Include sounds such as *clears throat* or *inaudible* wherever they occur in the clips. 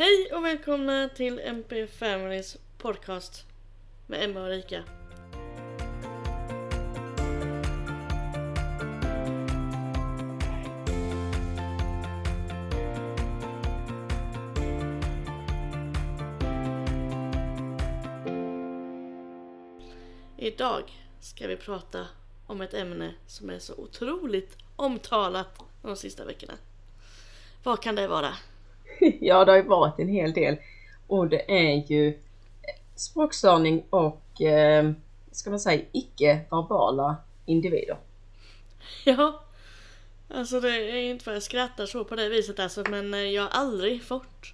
Hej och välkomna till MP Families podcast med Emma och Rika. Idag ska vi prata om ett ämne som är så otroligt omtalat de sista veckorna. Vad kan det vara? *laughs* Ja, det har ju varit en hel del. Och det är ju eh, språkstörning och, eh, ska man säga, icke-verbala individer. Ja, alltså det är inte för att jag skrattar så på det viset alltså, men eh, jag har aldrig fått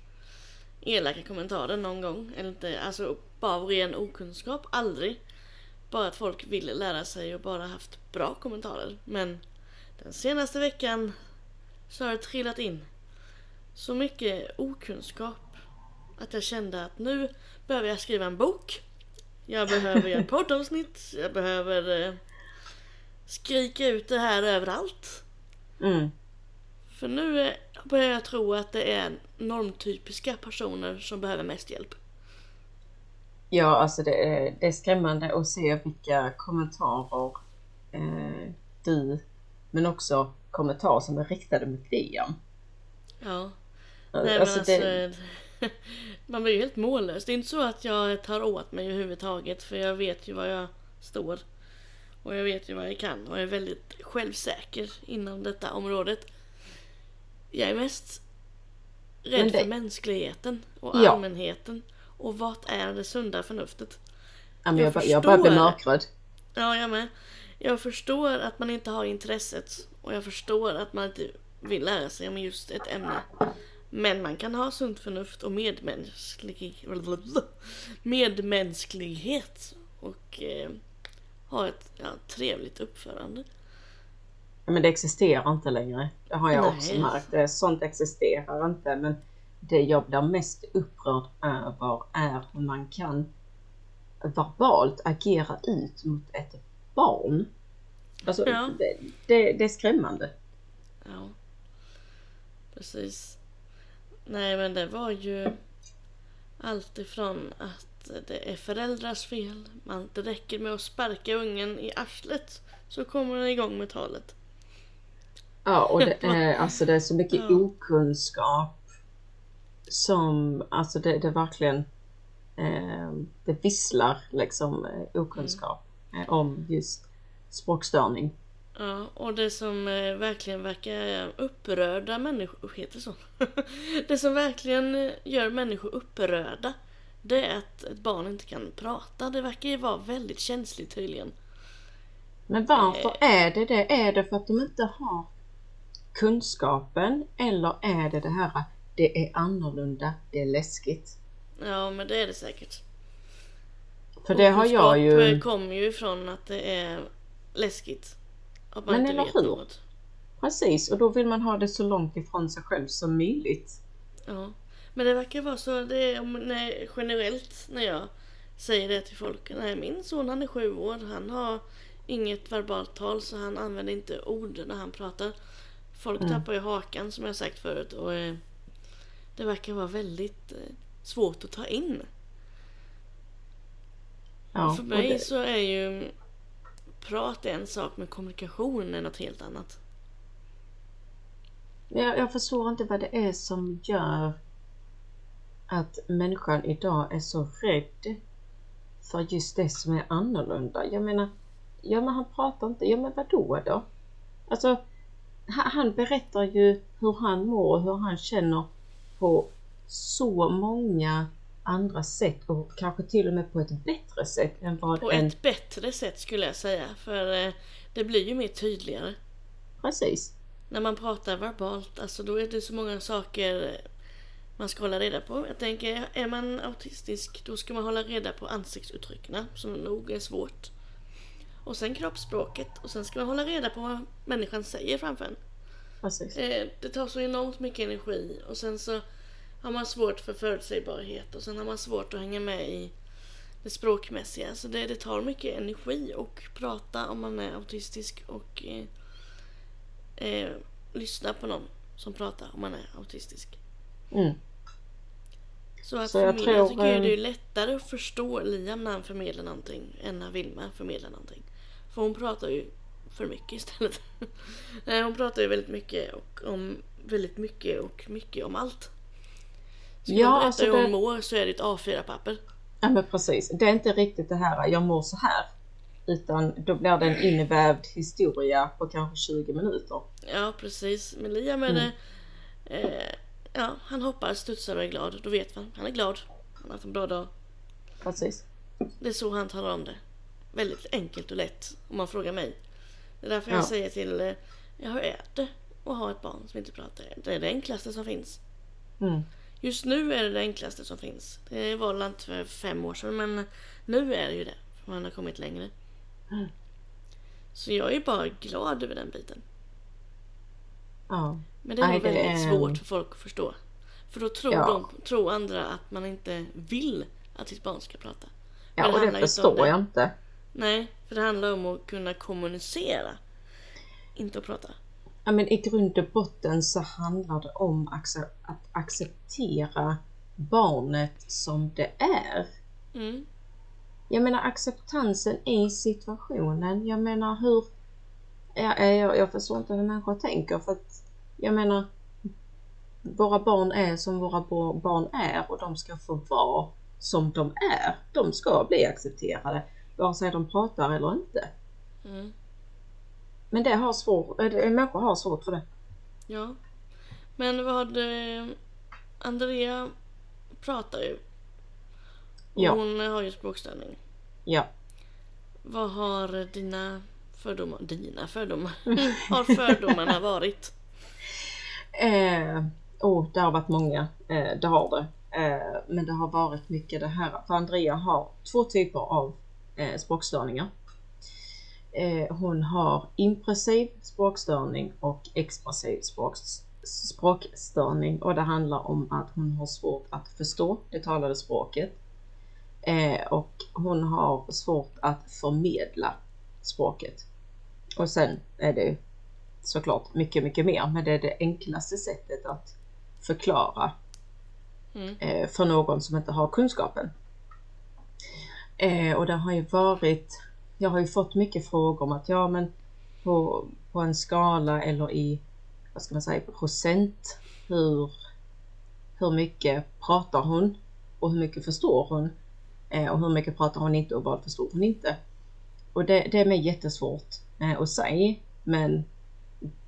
elaka kommentarer någon gång. Eller inte, alltså bara av ren okunskap, aldrig. Bara att folk vill lära sig och bara haft bra kommentarer. Men den senaste veckan så har det trillat in så mycket okunskap att jag kände att nu behöver jag skriva en bok. Jag behöver göra *laughs* poddavsnitt. Jag behöver eh, skrika ut det här överallt. Mm. För nu eh, börjar jag tro att det är normtypiska personer som behöver mest hjälp. Ja, alltså det är, det är skrämmande att se vilka kommentarer eh, du, men också kommentarer som är riktade mot Liam. Ja. Nej men Alltså, alltså, det- *laughs* man blir ju helt mållös. Det är inte så att jag tar åt mig överhuvudtaget för jag vet ju var jag står. Och jag vet ju vad jag kan och jag är väldigt självsäker inom detta området. Jag är mest rädd Men det- för mänskligheten och Ja. allmänheten. Och vart är det sunda förnuftet? Ja, men Jag jag, bara- jag börjar bli förstår. mörkrädd. Ja, jag med. Jag förstår att man inte har intresset och jag förstår att man inte vill lära sig om just ett ämne. Men man kan ha sunt förnuft och medmänsklig... medmänsklighet och eh, ha ett ja, trevligt uppförande. Men det existerar inte längre. Det har jag Nej. också märkt. Det, sånt existerar inte. Men det jag blir mest upprörd över är hur man kan verbalt agera ut mot ett barn. Alltså, Ja. det, det, det är skrämmande. Ja, precis. Nej, men det var ju allt ifrån att det är föräldrars fel. Man, det räcker med att sparka ungen i arslet så kommer den igång med talet. Ja, och det är, alltså, det är så mycket Ja. okunskap som, alltså det, det verkligen, eh, det visslar liksom eh, okunskap eh, om just språkstörning. Ja, och det som eh, verkligen verkar upprörda människor, heter så? *laughs* det som verkligen eh, gör människor upprörda, det är att ett barn inte kan prata. Det verkar ju vara väldigt känsligt tydligen. Men varför är det det? Är det för att de inte har kunskapen eller är det det här att det är annorlunda, det är läskigt? Ja, men det är det säkert. För det har jag eh, ju, kommer ju ifrån att det är läskigt. Att man Men inte eller vet hur? något. precis, och då vill man ha det så långt ifrån sig själv som möjligt. Ja. Men det verkar vara så det om- när, generellt när jag säger det till folk. Nej, min son han är sju år. Han har inget verbalt tal så han använder inte ord när han pratar. Folk Mm. tappar ju hakan som jag sagt förut och eh, det verkar vara väldigt eh, svårt att ta in. Ja, För och mig det- så är ju prat är en sak men kommunikation är något helt annat. Jag, jag förstår inte vad det är som gör att människan idag är så rädd för just det som är annorlunda. Jag menar, ja men han pratar inte, ja men vadå då? Alltså, han, han berättar ju hur han mår och hur han känner på så många andra sätt och kanske till och med på ett bättre sätt än vad På en... ett bättre sätt skulle jag säga. För eh, det blir ju mer tydligare. Precis. När man pratar verbalt, alltså då är det så många saker man ska hålla reda på. Jag tänker, är man autistisk då ska man hålla reda på ansiktsuttrycken som nog är svårt. Och sen kroppsspråket och sen ska man hålla reda på vad människan säger framför en. Precis. Eh, det tar så enormt mycket energi och sen så har man svårt för förutsägbarhet och sen har man svårt att hänga med i det språkmässiga. Så det, det tar mycket energi och prata om man är autistisk och eh, eh, lyssna på någon som pratar om man är autistisk. Mm. Så att Så jag mig, tror, jag tycker eh, det är lättare att förstå Liam när han förmedlar någonting än när Vilma förmedlar någonting. För hon pratar ju för mycket istället. Nej, *laughs* hon pratar ju väldigt mycket och om väldigt mycket och mycket om allt. Ska Ja, hon berätta alltså hur det- hon mår så är det ett A4-papper. Ja men precis. Det är inte riktigt det här jag mår så här. Utan då blir det en invävd historia på kanske 20 minuter. Ja, precis. Men Liam är det... Eh, ja, han hoppar, studsar och är glad. Då vet man. Han är glad. Han har haft en bra dag. Precis. Det är så han talar om det. Väldigt enkelt och lätt om man frågar mig. Det är därför Ja. jag säger till eh, ja, hur är det att ha ett barn som inte pratar? Det är det enklaste som finns. Mm. Just nu är det det enklaste som finns. Det var väl inte för fem år sedan men nu är det ju det. För man har kommit längre. Mm. Så jag är bara glad över den biten. Ja. Men det är det väldigt är- svårt för folk att förstå. För då tror, Ja. de, tror andra att man inte vill att sitt barn ska prata. Ja och det om förstår jag inte. Nej, för det handlar om att kunna kommunicera. Inte att prata. Ja, men I grund och botten så handlar det om att acceptera barnet som det är. Mm. Jag menar acceptansen i situationen. Jag menar hur... Ja, eh, jag, jag förstår inte hur människor tänker för att jag menar våra barn är som våra barn är och de ska få vara som de är. De ska bli accepterade vare sig de pratar eller inte. Mm. Men det har svårt, det- människor har svårt för det. Ja. Men vad... Eh, Andrea pratar ju. Och Ja. hon har ju språkstörning. Ja. Vad har dina fördomar... Dina fördomar? *laughs* har fördomarna varit? Eh, oh, det har varit många. Eh, det har det. Eh, men det har varit mycket det här. För Andrea har två typer av eh, språkstörningar. Eh, hon har impressiv språkstörning och expressiv språk, språkstörning. Och det handlar om att hon har svårt att förstå det talade språket. Eh, och hon har svårt att förmedla språket. Och sen är det såklart mycket, mycket mer. Men det är det enklaste sättet att förklara Mm. eh, för någon som inte har kunskapen. Och det har ju varit, jag har ju fått mycket frågor om att ja men på, på en skala eller i, vad ska man säga, procent, hur, hur mycket pratar hon och hur mycket förstår hon? Eh, och hur mycket pratar hon inte och vad förstår hon inte? Och det, det är mig jättesvårt eh, att säga men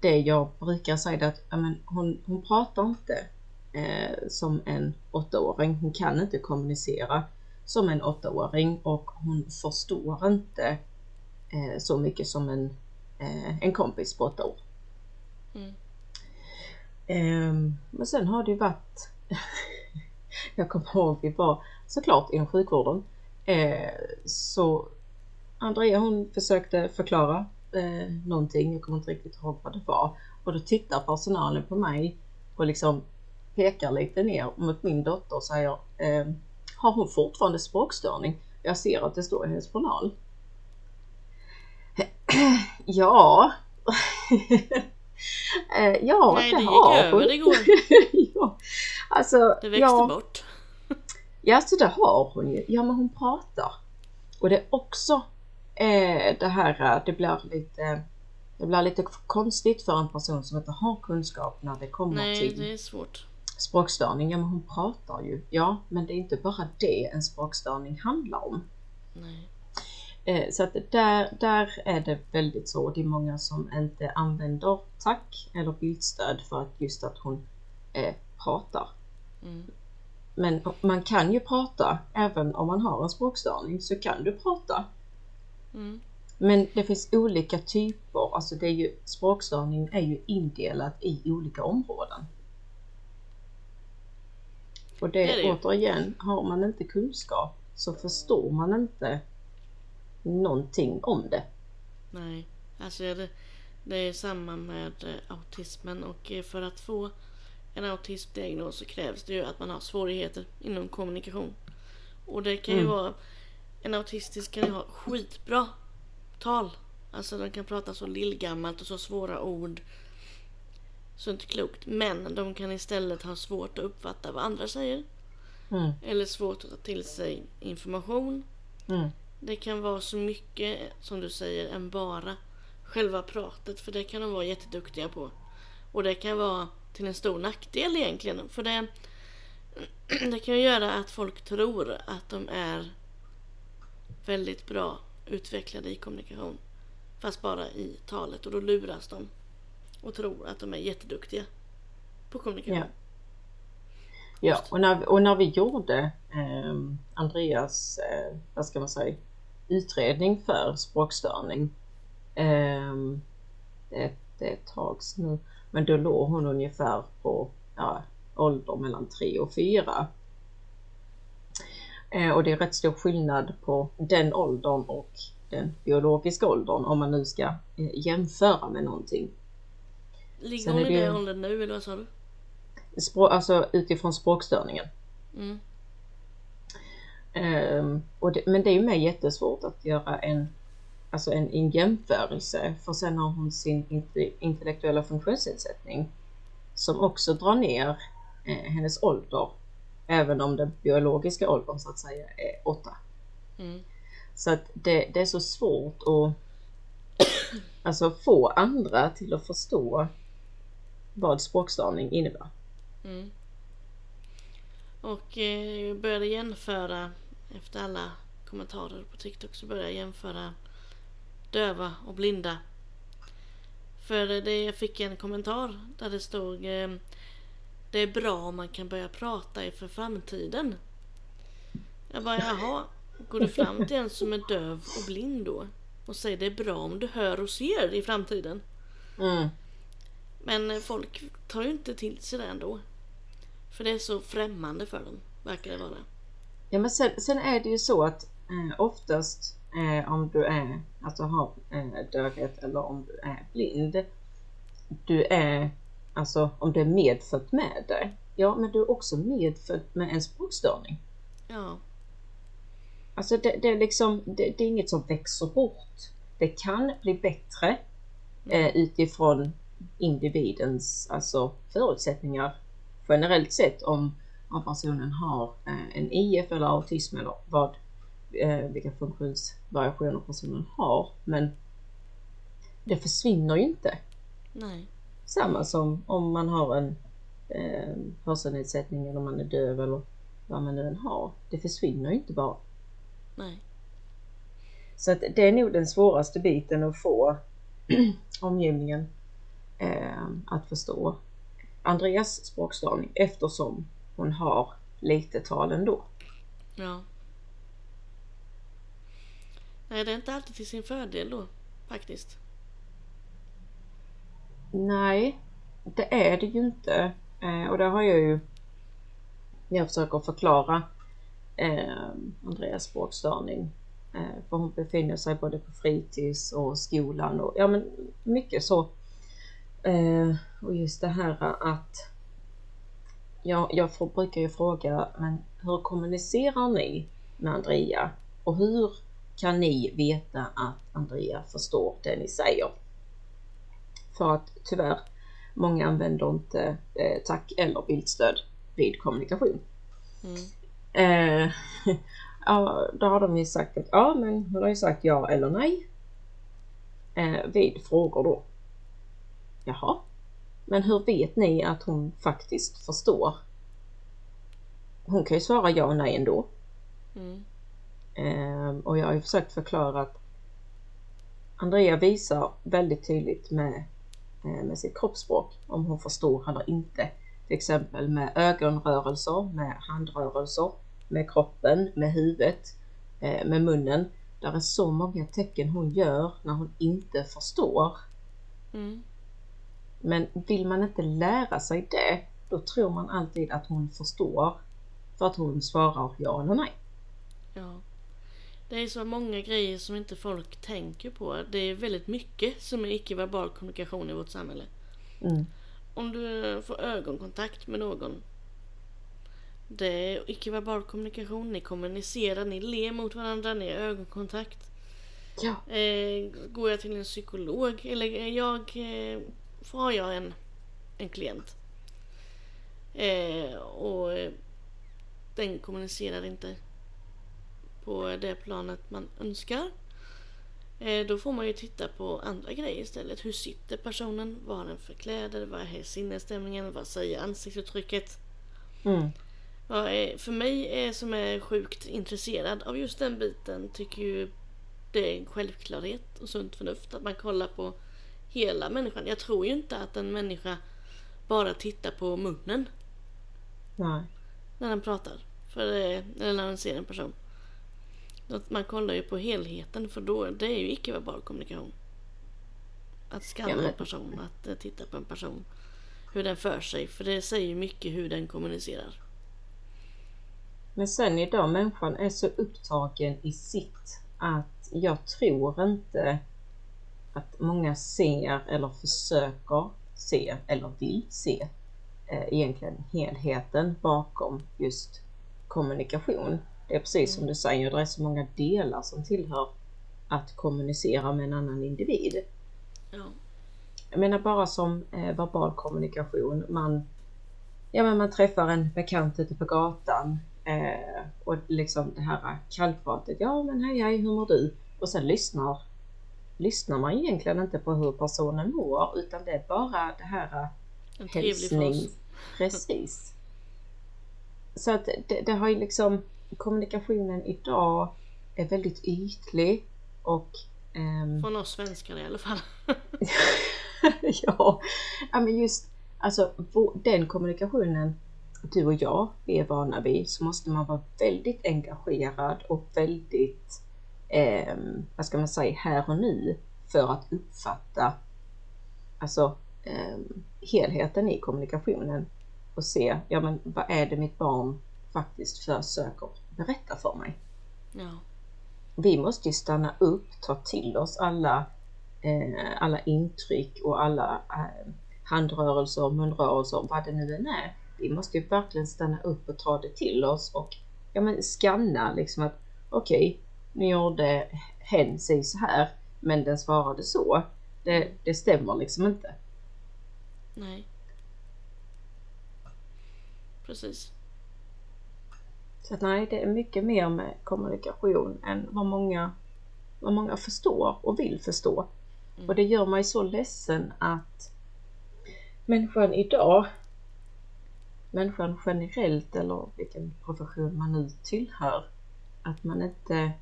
det jag brukar säga är att ja, men hon, hon pratar inte eh, som en åttaåring. Hon kan inte kommunicera som en åttaåring och hon förstår inte eh, så mycket som en, eh, en kompis på åtta år. Mm. Ehm, men sen har det ju varit, *laughs* jag kommer ihåg vi var såklart inom sjukvården, eh, så Andrea hon försökte förklara eh, någonting, jag kommer inte riktigt ihåg vad det var. Och då tittar personalen på mig och liksom pekar lite ner mot min dotter och säger eh, Har hon fortfarande språkstörning? Jag ser att det står i hennes journal. *clears throat* ja. *laughs* eh, ja, Nej, det, det har över hon. igår. *laughs* ja. Alltså, Det växte ja. bort. Ja, så det har hon ju. Ja, men hon pratar. Och det är också eh, det här, eh, det blir lite det blir lite konstigt för en person som inte har kunskap när det kommer Nej, till det är svårt. Språkstörning. Ja, men hon pratar ju. Ja, men det är inte bara det en språkstörning handlar om. Nej. Eh, så att där, där är det väldigt så. Det är många som inte använder tack eller bildstöd för att just att hon eh, pratar. Mm. Men man kan ju prata, även om man har en språkstörning så kan du prata. Mm. Men det finns olika typer, alltså det är ju, språkstörning är ju indelat i olika områden. Och det, Det det återigen, har man inte kunskap så förstår man inte någonting om det. Nej, alltså det, det är samma med eh, autismen och eh, för att få en autismdiagnos så krävs det ju att man har svårigheter inom kommunikation. Och det kan ju Mm. vara, en autistisk kan ju ha skitbra tal. Alltså de kan prata så lillgammalt och så svåra ord. Så inte klokt. Men de kan istället ha svårt att uppfatta vad andra säger. Mm. eller svårt att ta till sig information. Mm. Det kan vara så mycket, som du säger, än bara själva pratet. För det kan de vara jätteduktiga på. Och det kan vara till en stor nackdel egentligen. För det, *clears throat* det kan göra att folk tror att de är väldigt bra utvecklade i kommunikation. Fast bara i talet. Och då luras de. Och tror att de är jätteduktiga på kommunikation. Ja. Ja, och när, och när vi gjorde eh, Andreas, eh, vad ska man säga, utredning för språkstörning. Eh, är ett tag nu, men då låg hon ungefär på ja, ålder mellan 3 och 4. Eh, och det är rätt stor skillnad på den åldern och den biologiska åldern om man nu ska eh, jämföra med någonting. Ligger hon i det åldern nu eller vad sa du? Språ, alltså utifrån språkstörningen. Mm. Och det, men det är ju med jättesvårt att göra en, alltså en, en jämförelse för sen har hon sin inte, intellektuella funktionsnedsättning som också drar ner eh, hennes ålder även om den biologiska åldern så att säga är åtta. Mm. Så att det, det är så svårt att alltså få andra till att förstå vad språkstörning innebär. Mm. Och eh, jag började jämföra, efter alla kommentarer på TikTok så började jag jämföra döva och blinda. För det, jag fick en kommentar där det stod eh, Det är bra om man kan börja prata inför framtiden. Jag bara jaha, går du fram till en som är döv och blind då? Och säger det är bra om du hör och ser i framtiden. Mm. Men folk tar ju inte till sig det ändå. För det är så främmande för dem, verkar det vara. Ja men sen, sen är det ju så att eh, oftast eh, om du är, alltså har eh, dövhet eller om du är blind. Du är, alltså om du är medfött med det. Ja men du är också medfött med en språkstörning. Ja, Alltså det, det är liksom, det, det är inget som växer bort. Det kan bli bättre eh, utifrån individens alltså, förutsättningar generellt sett om, om personen har eh, en IF eller autism eller vad, eh, vilka funktionsvariationer personen har. Men det försvinner ju inte. nej, Samma som om man har en eh, hörselnedsättning eller om man är döv eller vad man nu än har. Det försvinner ju inte bara. nej. Så att det är nog den svåraste biten att få *clears throat* omgivningen eh, att förstå Andreas språkstörning eftersom hon har lite tal ändå. Ja. Nej, det är inte alltid till sin fördel då, faktiskt. Nej, det är det ju inte. Eh, och det har jag ju när jag försöker förklara eh, Andreas språkstörning. Eh, för hon befinner sig både på fritids och skolan och ja men mycket så. Eh, och just det här att jag, jag får, brukar ju fråga men hur kommunicerar ni med Andrea? Och hur kan ni veta att Andrea förstår det ni säger? För att tyvärr, många använder inte eh, tack eller bildstöd vid kommunikation. Mm. Eh, *laughs* ja, då har de ju sagt att ja, men hon har ju sagt ja eller nej. Eh, vid frågor då. Jaha, men hur vet ni att hon faktiskt förstår? Hon kan ju svara ja och nej ändå. Mm. Eh, och jag har ju försökt förklara att Andrea visar väldigt tydligt med, eh, med sitt kroppsspråk om hon förstår eller inte. Till exempel med ögonrörelser, med handrörelser, med kroppen, med huvudet, eh, med munnen. Där är så många tecken hon gör när hon inte förstår. Mm. Men vill man inte lära sig det, då tror man alltid att hon förstår. För att hon svarar ja eller nej. Ja. Det är så många grejer som inte folk tänker på. Det är väldigt mycket som är icke-verbal kommunikation i vårt samhälle. Mm. Om du får ögonkontakt med någon. Det är icke-verbal kommunikation. Ni kommunicerar, ni ler mot varandra, ni har ögonkontakt. Ja. Eh, går jag till en psykolog eller jag eh, får har jag en, en klient. Eh, och eh, den kommunicerar inte på det planet man önskar. Eh, då får man ju titta på andra grejer istället. Hur sitter personen? Vad har den för kläder? Vad är sinnesstämningen? Vad säger ansiktsuttrycket? Mm. Ja, eh, för mig är, som är sjukt intresserad av just den biten tycker ju det är en självklarhet och sunt förnuft att man kollar på hela människan. Jag tror ju inte att en människa bara tittar på munnen Nej. när den pratar. För, det- eller när den ser en person. Att man kollar ju på helheten för då, det är ju icke-verbal kommunikation. Att skanna en person, att eh, titta på en person. Hur den för sig, för det säger ju mycket hur den kommunicerar. Men sen idag, människan är så upptagen i sitt att jag tror inte att många ser eller försöker se eller vill se eh, egentligen helheten bakom just kommunikation. Det är precis som du säger, det är så många delar som tillhör att kommunicera med en annan individ. Ja. Jag menar bara som eh, verbal kommunikation. Man, ja, men man träffar en bekant ute på gatan eh, och liksom det här kallpratet. Ja men hej hej, hur mår du? Och sen lyssnar, lyssnar man egentligen inte på hur personen mår utan det är bara det här En trevlig hälsning. Precis. Så att det, det har ju liksom kommunikationen idag är väldigt ytlig och ehm, Från oss svenskar i alla fall. *laughs* ja, men just alltså den kommunikationen du och jag vi är vana vid så måste man vara väldigt engagerad och väldigt, eh, vad ska man säga, här och nu för att uppfatta alltså eh, helheten i kommunikationen och se, ja men vad är det mitt barn faktiskt försöker berätta för mig? Ja. vi måste ju stanna upp, ta till oss alla, eh, alla intryck och alla eh, handrörelser, munrörelser, vad det nu än är. Vi måste ju verkligen stanna upp och ta det till oss och ja, men skanna liksom att okej, nu gjorde hen sig så här, men den svarade så. Det, det stämmer liksom inte. Nej. Precis. Så att nej, det är mycket mer med kommunikation än vad många, vad många förstår och vill förstå. Mm. Och det gör mig så ledsen att människan idag, människan generellt eller vilken profession man nu tillhör, att man inte,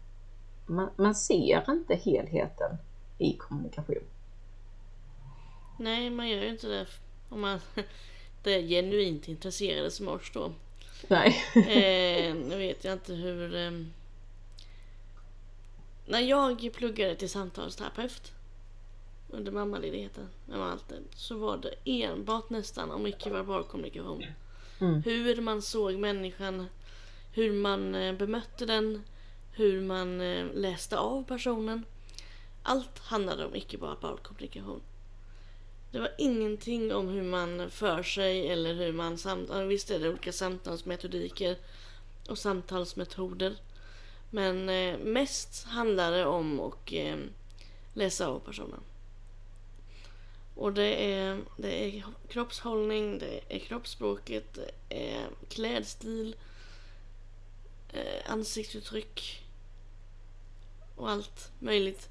man, man ser inte helheten i kommunikation. Nej, man gör ju inte det om man *laughs* det är genuint intresserade som oss då. Nej. Eh, *laughs* nu vet jag inte hur... Eh, när jag pluggade till samtalsterapeut under mammaledigheten med Malte så var det enbart nästan om icke-verbal kommunikation. Mm. Hur man såg människan, hur man eh, bemötte den, hur man eh, läste av personen. Allt handlade om icke-verbal kommunikation. Det var ingenting om hur man för sig eller hur man samtalar. Visst är det olika samtalsmetodiker och samtalsmetoder. Men eh, mest handlar det om att eh, läsa av personen. Och det är, det är kroppshållning, det är kroppsspråket, det är klädstil, ansiktsuttryck och allt möjligt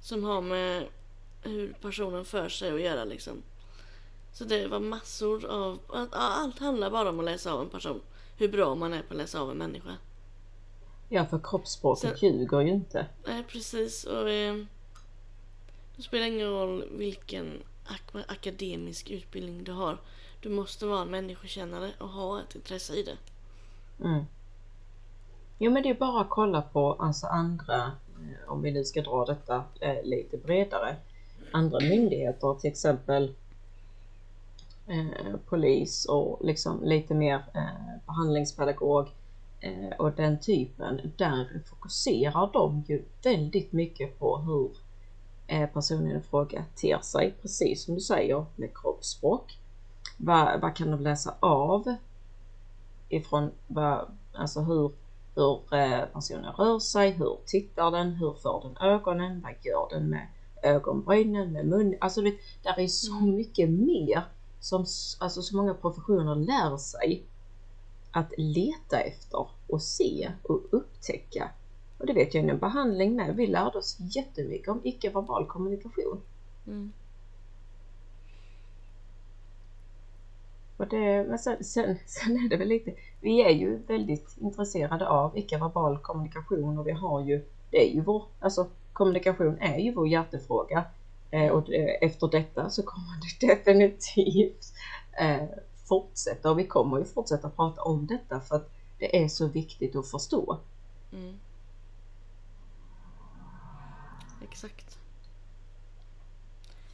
som har med hur personen för sig att göra liksom. Så det var massor av... Allt handlar bara om att läsa av en person. Hur bra man är på att läsa av en människa. Ja, för kroppsspråket ljuger ju inte. Nej, precis. Och eh, det spelar ingen roll vilken ak- akademisk utbildning du har. Du måste vara en människokännare och ha ett intresse i det. Mm. Jo men det är bara att kolla på alltså andra, eh, om vi nu ska dra detta eh, lite bredare, andra myndigheter till exempel eh, polis och liksom lite mer eh, behandlingspedagog eh, och den typen. Där fokuserar de ju väldigt mycket på hur eh, personen i fråga ter sig, precis som du säger med kroppsspråk. Vad, vad kan de läsa av ifrån vad, alltså hur, hur eh, personen rör sig, hur tittar den, hur för den ögonen, vad gör den med ögonbrynen, med mun. Alltså det, där är så Mm. mycket mer som alltså så många professioner lär sig att leta efter och se och upptäcka. Och det vet jag inom behandling med. Vi lärde oss jättemycket om icke-verbal kommunikation. Mm. Och det, men sen, sen, *laughs* sen är det väl lite, vi är ju väldigt intresserade av icke-verbal kommunikation och vi har ju, det är ju vår, alltså kommunikation är ju vår hjärtefråga. Eh, och det, efter detta så kommer det *laughs* definitivt eh, fortsätta och vi kommer ju fortsätta prata om detta för att det är så viktigt att förstå. Mm. Exakt.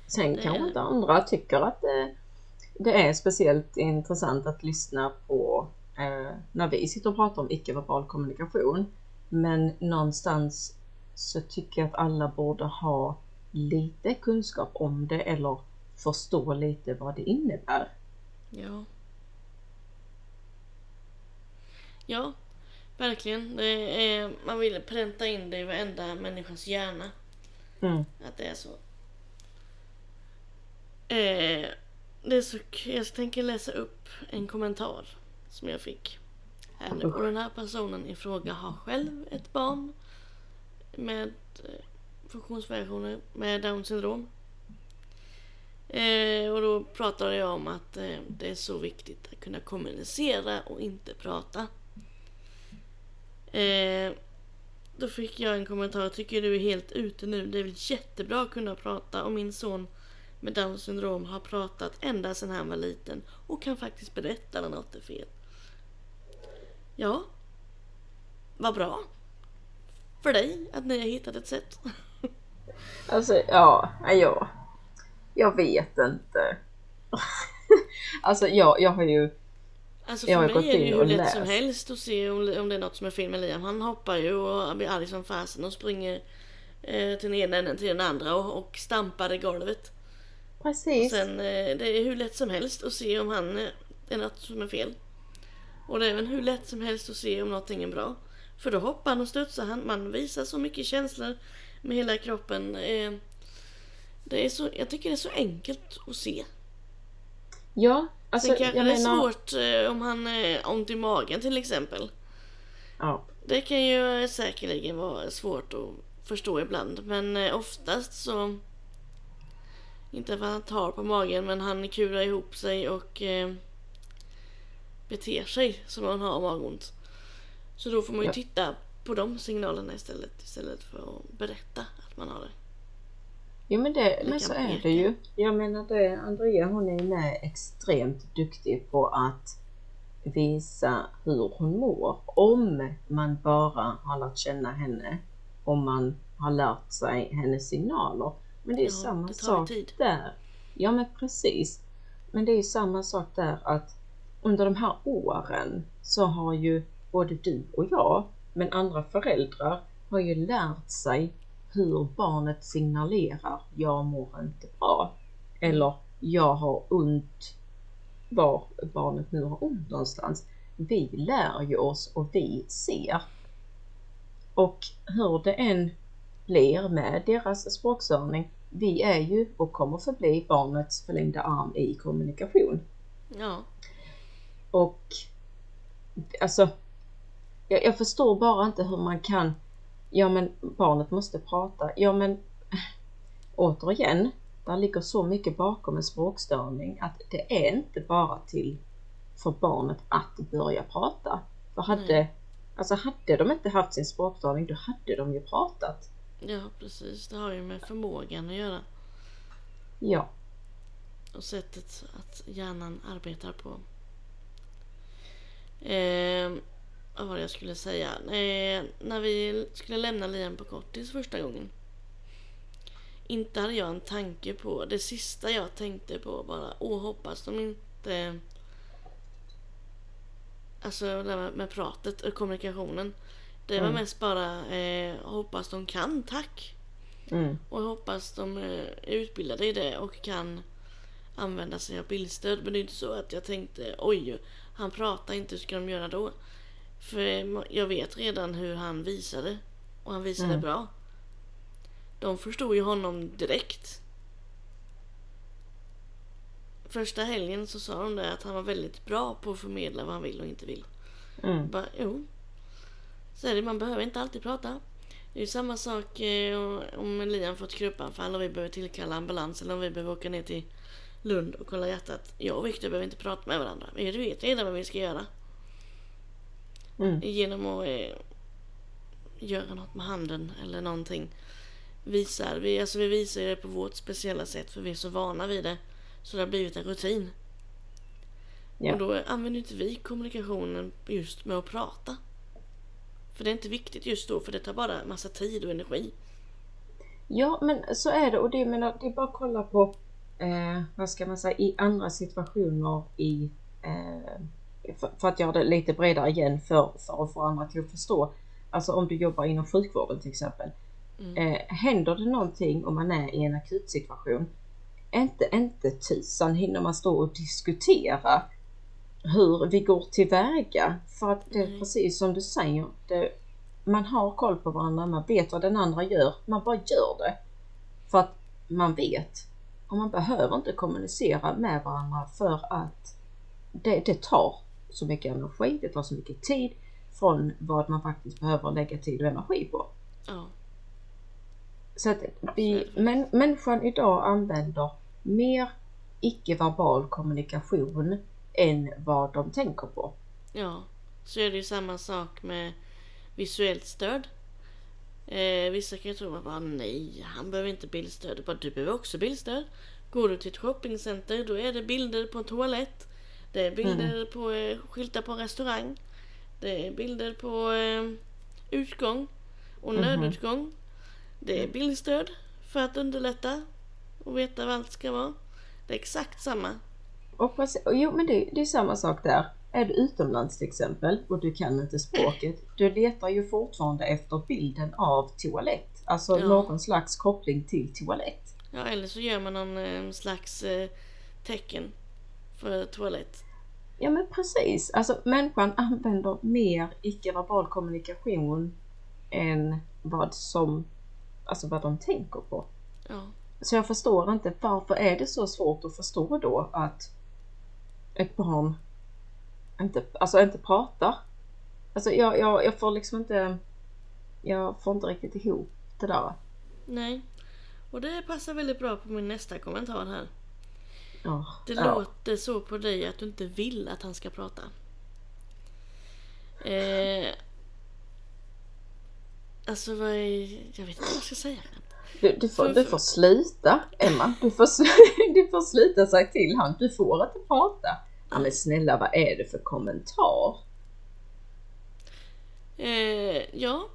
Sen kanske inte andra tycker att det, det är speciellt intressant att lyssna på eh, när vi sitter och pratar om icke-verbal kommunikation. Men någonstans så tycker jag att alla borde ha lite kunskap om det eller förstå lite vad det innebär. Ja. Ja, verkligen. Det är, man vill pränta in det i varenda människas hjärna. Mm. Att det är så. Eh, det är så jag tänker läsa upp en kommentar som jag fick. Här nu. Och den här personen i fråga har själv ett barn med eh, funktionsvariationer med down syndrom. Eh, och då pratade jag om att eh, det är så viktigt att kunna kommunicera och inte prata. Eh, då fick jag en kommentar. Tycker du är helt ute nu? Det är väl jättebra att kunna prata och min son med down syndrom har pratat ända sedan han var liten och kan faktiskt berätta när något är fel. Ja, vad bra. För dig att ni har hittat ett sätt. *laughs* Alltså ja, ja, jag vet inte. *laughs* alltså jag, jag har ju Alltså Jag för har gått mig är det ju hur lätt läst. som helst att se om, om det är något som är fel med Liam. Han hoppar ju och blir arg som fasen och springer eh, till den ena änden till den andra och, och stampar i golvet. Precis. Sen eh, det är hur lätt som helst att se om han eh, är något som är fel. Och det är även hur lätt som helst att se om någonting är bra. För då hoppar han och studsar han. Man visar så mycket känslor med hela kroppen. Eh, det är så, jag tycker det är så enkelt att se. Ja, alltså Sen kanske jag det är menar... svårt om han har ont i magen till exempel. Ja, Det kan ju säkerligen vara svårt att förstå ibland. Men oftast så... Inte för att han tar på magen men han kurar ihop sig och eh, beter sig som om han har magont. Så då får man ju Ja. titta på de signalerna istället. Istället för att berätta att man har det. Jo men, det, men så är det ju. Jag menar det, Andrea hon är med extremt duktig på att visa hur hon mår. Om man bara har lärt känna henne. Om man har lärt sig hennes signaler. Men det är Ja, samma sak tid. där. Ja men precis. Men det är ju samma sak där att under de här åren så har ju både du och jag, men andra föräldrar, har ju lärt sig hur barnet signalerar jag mår inte bra. Eller jag har ont var barnet nu har ont någonstans. Vi lär ju oss och vi ser. Och hur det än blir med deras språkstörning, vi är ju och kommer förbli barnets förlängda arm i kommunikation. Ja, Och alltså, jag, jag förstår bara inte hur man kan, ja men barnet måste prata, ja men återigen, där ligger så mycket bakom en språkstörning att det är inte bara till för barnet att börja prata. För hade, alltså hade de inte haft sin språkstörning då hade de ju pratat. Ja precis. Det har ju med förmågan att göra. Ja, och sättet att hjärnan arbetar på. Eh, vad var det jag skulle säga? Eh, när vi skulle lämna Liam på kortis första gången. Inte hade jag en tanke på, det sista jag tänkte på bara, åh hoppas de inte... Alltså det här med, med pratet och kommunikationen. Det var Mm. mest bara, eh, hoppas de kan tack. mm, Och hoppas de eh, är utbildade i det och kan använda sig av bildstöd. Men det är inte så att jag tänkte oj, han pratar inte, hur ska de göra då? För jag vet redan hur han visade. Och han visade Mm. bra. De förstod ju honom direkt. Första helgen så sa de det att han var väldigt bra på att förmedla vad han vill och inte vill. Mm. Bara, jo. Så är det, man behöver inte alltid prata. Det är ju samma sak eh, om Liam får ett krupanfall och vi behöver tillkalla ambulans eller om vi behöver åka ner till Lund och kolla hjärtat. Jag och Viktor behöver inte prata med varandra. Vi vet redan vad vi ska göra. Mm. Genom att eh, göra något med handen eller någonting. Visar, vi, alltså vi visar det på vårt speciella sätt för vi är så vana vid det. Så det har blivit en rutin. Ja. Och då använder inte vi kommunikationen just med att prata. För det är inte viktigt just då för det tar bara massa tid och energi. Ja, men så är det och det, menar, det är bara att kolla på, eh, vad ska man säga, i andra situationer i, eh, för, för att göra det lite bredare igen för, för att få andra till att förstå. Alltså om du jobbar inom sjukvården till exempel. Mm. Eh, händer det någonting om man är i en akutsituation, inte, inte tusan hinner man stå och diskutera hur vi går tillväga. För att det är Nej. precis som du säger, det, man har koll på varandra, man vet vad den andra gör, man bara gör det. För att man vet. Och man behöver inte kommunicera med varandra för att det, det tar så mycket energi, det tar så mycket tid från vad man faktiskt behöver lägga tid och energi på. Ja. Så att vi, men, människan idag använder mer icke-verbal kommunikation än vad de tänker på. ja. Så är det ju samma sak med visuellt stöd. Eh, vissa kan ju tro att nej, han behöver inte bildstöd. Bara, du behöver också bildstöd. Går du till ett shoppingcenter då är det bilder på en toalett. Det är bilder på eh, skyltar på en restaurang. Det är bilder på eh, utgång och Mhm. nödutgång. Det är bildstöd för att underlätta och veta vad allt ska vara. Det är exakt samma. Och och jo men det, det är samma sak där. Är du utomlands till exempel och du kan inte språket, du letar ju fortfarande efter bilden av toalett. Alltså Ja. någon slags koppling till toalett. Ja, eller så gör man någon eh, slags eh, tecken för toalett. Ja men precis, alltså människan använder mer icke-verbal kommunikation än vad som, alltså vad de tänker på. Ja, Så jag förstår inte varför är det så svårt att förstå då att ett barn inte, alltså inte pratar. Alltså jag, jag, jag får liksom inte, jag får inte riktigt ihop det där. nej. Och det passar väldigt bra på min nästa kommentar här. Ja, Det ja. låter så på dig att du inte vill att han ska prata. Eh, alltså vad är... Jag vet inte vad jag ska säga. Du, du, får, du får sluta Emma, du får, *laughs* du får sluta säga till han, du får inte prata. Ja men snälla vad är det för kommentar? Eh, ja,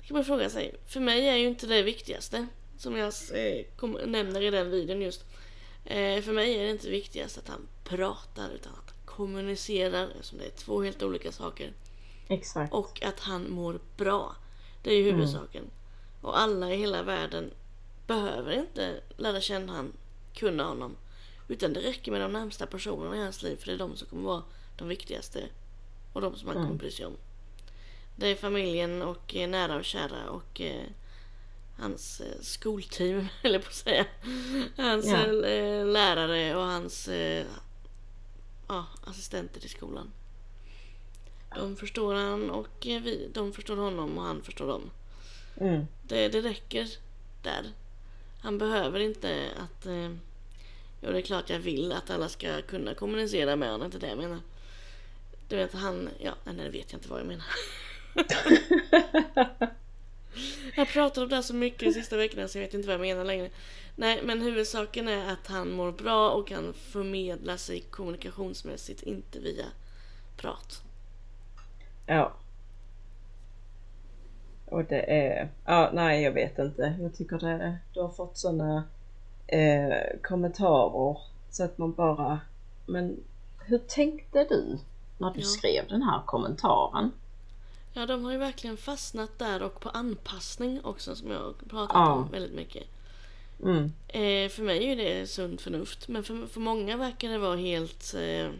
det kan man fråga sig. För mig är ju inte det viktigaste. Som jag eh, kom, nämner i den videon just. Eh, för mig är det inte viktigast att han pratar utan att han kommunicerar. Eftersom det är två helt olika saker. Exakt. Och att han mår bra. Det är ju huvudsaken. Och alla i hela världen behöver inte lära känna han, kunna honom. Utan det räcker med de närmsta personerna i hans liv. För det är de som kommer vara de viktigaste. Och de som han kommer bry sig om. Det är familjen och eh, nära och kära och eh, hans eh, skolteam, *laughs* eller på att säga. Hans Ja. eh, lärare och hans eh, ja, assistenter i skolan. De förstår han och vi, de förstår honom och han förstår dem. Mm. Det, det räcker där. Han behöver inte att... Eh, ja, det är klart jag vill att alla ska kunna kommunicera med honom. Inte det jag menar. Du vet, han... Ja, nej, det vet jag inte vad jag menar. *laughs* jag pratar om det här så mycket de sista veckorna så jag vet inte vad jag menar längre. Nej, men huvudsaken är att han mår bra och kan förmedla sig kommunikationsmässigt, inte via prat. Ja. Och det är, ja nej jag vet inte. Jag tycker det, du har fått sådana eh, kommentarer så att man bara, men hur tänkte du när du Ja. skrev den här kommentaren? Ja, de har ju verkligen fastnat där och på anpassning också som jag pratat Ja. om väldigt mycket. Mm. Eh, för mig är det sunt förnuft, men för, för många verkar det vara helt... Eh,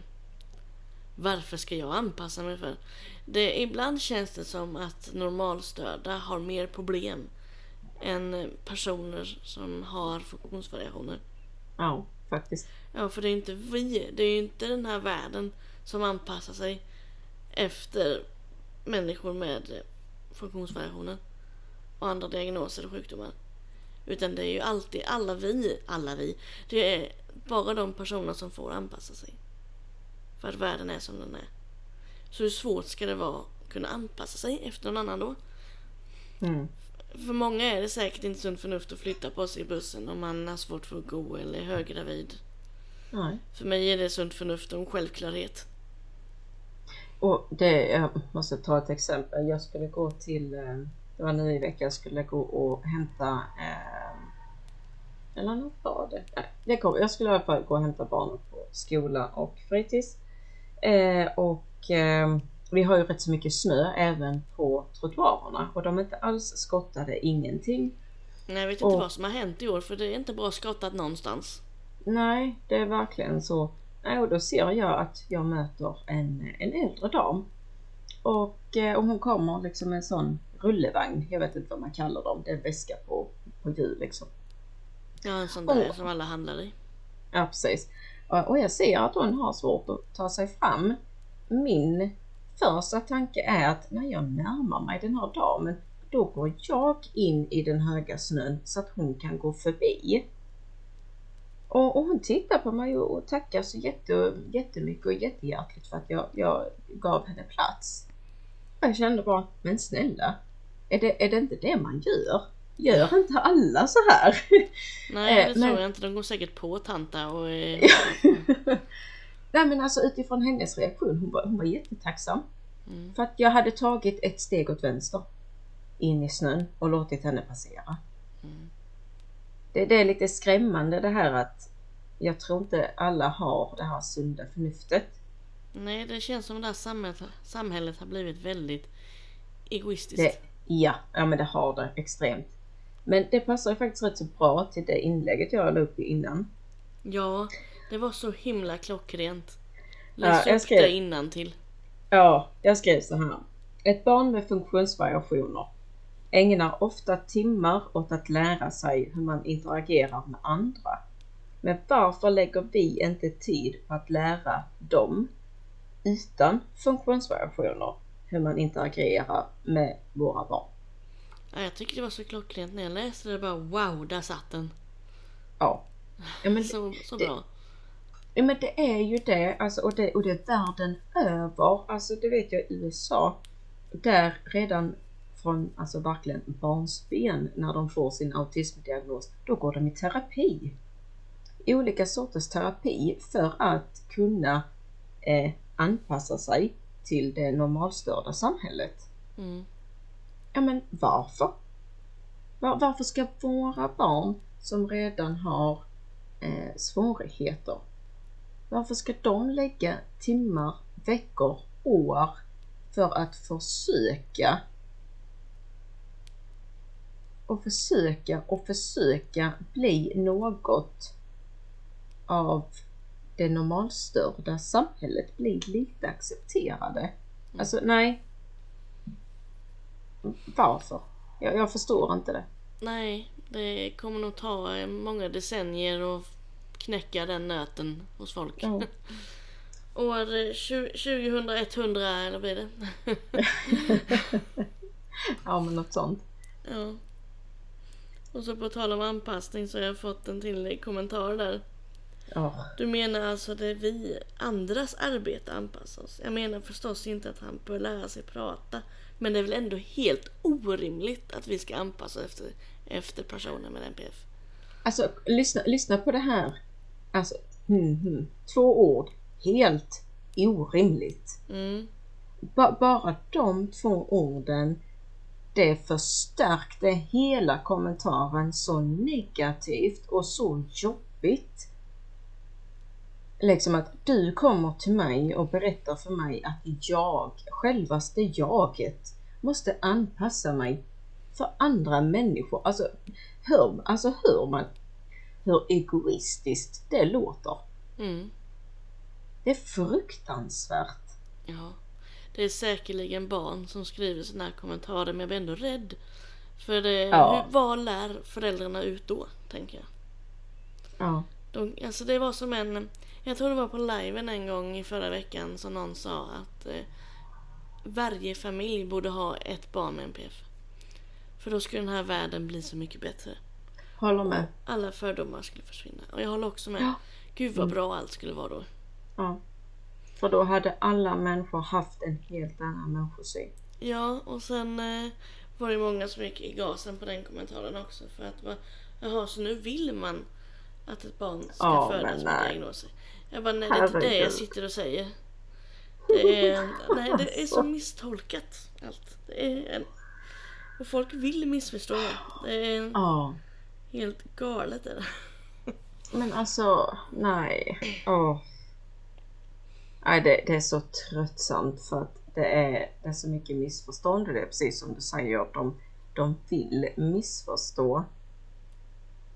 varför ska jag anpassa mig för? Det, ibland känns det som att normalstörda har mer problem än personer som har funktionsvariationer. Ja, faktiskt. Ja, för det är ju inte vi, det är ju inte den här världen som anpassar sig efter människor med funktionsvariationer och andra diagnoser och sjukdomar. Utan det är ju alltid alla vi, alla vi, det är bara de personer som får anpassa sig. För att världen är som den är. Så hur svårt ska det vara att kunna anpassa sig efter någon annan då? Mm. För många är det säkert inte sunt förnuft att flytta på sig i bussen om man har svårt för att gå eller är höggravid. Nej. För mig är det sunt förnuft och en självklarhet. Och det, jag måste ta ett exempel. Jag skulle gå till, eh, det var nu i veckan, jag skulle gå och hämta, eh, eller när var det? Nej, det kom, jag skulle i alla fall gå och hämta barnen på skola och fritids. Eh, och eh, vi har ju rätt så mycket snö även på trottoarerna och de är inte alls skottade, ingenting. Nej, jag vet inte Och- vad som har hänt i år för det är inte bra skottat någonstans. Nej, det är verkligen så. Nej, och då ser jag att jag möter en, en äldre dam. Och, eh, och hon kommer liksom med en sån rullevagn. Jag vet inte vad man kallar dem. Det är en väska på, på hjul liksom. Ja, en sån där Åh. som alla handlar i. Ja, precis. Och, och jag ser att hon har svårt att ta sig fram. Min första tanke är att när jag närmar mig den här damen, då går jag in i den höga snön så att hon kan gå förbi. Och, och hon tittar på mig och, och tackar så jätte, jättemycket och jättehjärtligt för att jag, jag gav henne plats. Jag kände bara, men snälla, är det, är det inte det man gör? Gör inte alla så här? Nej, *laughs* Eh, det tror men- jag inte. De går säkert på tanta och... *laughs* Nej men alltså utifrån hennes reaktion, hon var, hon var jättetacksam. mm. För att jag hade tagit ett steg åt vänster in i snön och låtit henne passera. Mm. Det, det är lite skrämmande det här att jag tror inte alla har det här sunda förnuftet. Nej, det känns som det här samhället, samhället har blivit väldigt egoistiskt. Det, ja, ja men det har det extremt. Men det passar ju faktiskt rätt så bra till det inlägget jag la upp innan. Ja, det var så himla klockrent. Ja, Läs jag upp skrev- det innantill. Ja, jag skrev så här. Ett barn med funktionsvariationer ägnar ofta timmar åt att lära sig hur man interagerar med andra. Men varför lägger vi inte tid på att lära dem utan funktionsvariationer hur man interagerar med våra barn? Ja, jag tycker det var så klockrent när jag läste det. Bara wow, där satt den. Ja. Ja men, *laughs* Så, så bra. Ja, men det är ju det, alltså, och, det och det är världen över. Alltså det vet jag i USA. Där redan från alltså verkligen barnsben när de får sin autismdiagnos, då går de i terapi. Olika sorters terapi för att kunna eh, anpassa sig till det normalstörda samhället. Mm. Ja men varför? Var, varför ska våra barn som redan har eh, svårigheter, varför ska de lägga timmar, veckor, år för att försöka och försöka och försöka bli något av det normalstörda samhället, bli lite accepterade. Alltså nej. Varför? Jag, jag förstår inte det. Nej, det kommer nog ta eh, många decennier att knäcka den nöten hos folk. Ja. *laughs* År eh, tju- 2100 eller blir det? *laughs* Ja men något sånt. ja. Och så på tal om anpassning så har jag fått en till kommentar där. Ja. Du menar alltså att det är vi andras arbete anpassar oss? Jag menar förstås inte att han bör lära sig prata. Men det är väl ändå helt orimligt att vi ska anpassa oss efter, efter personer med NPF? Alltså lyssna, lyssna på det här. Alltså, hmm, hmm. två ord. Helt orimligt. Mm. Ba, bara de två orden det förstärkte hela kommentaren så negativt och så jobbigt. Liksom att du kommer till mig och berättar för mig att jag, självaste jaget, måste anpassa mig för andra människor. Alltså, hör, alltså hör man hur egoistiskt det låter? Mm. Det är fruktansvärt. Ja. Det är säkerligen barn som skriver sådana här kommentarer men jag blir ändå rädd. För det, Ja. hur, vad lär föräldrarna ut då, tänker jag. Ja. De, alltså det var som en, jag tror det var på liven en gång i förra veckan som någon sa att eh, varje familj borde ha ett barn med NPF. För då skulle den här världen bli så mycket bättre. Håller med. Alla fördomar skulle försvinna. Och jag håller också med. Ja. Gud Mm. vad bra allt skulle vara då. Ja. För då hade alla människor haft en helt annan människosyn. Ja, och sen eh, var det många som gick i gasen på den kommentaren också. För att va, jaha, så nu vill man att ett barn ska Ja, födas med diagnoser. Jag bara, nej det är inte det jag sitter och säger. Det är, nej, det är så *laughs* misstolkat allt. Det är en, och folk vill missförstå. Det är. Helt galet. Är det. Men alltså, nej. Åh. Nej, det, det är så tröttsamt för att det är, det är så mycket missförstånd och det är precis som du säger, de, de vill missförstå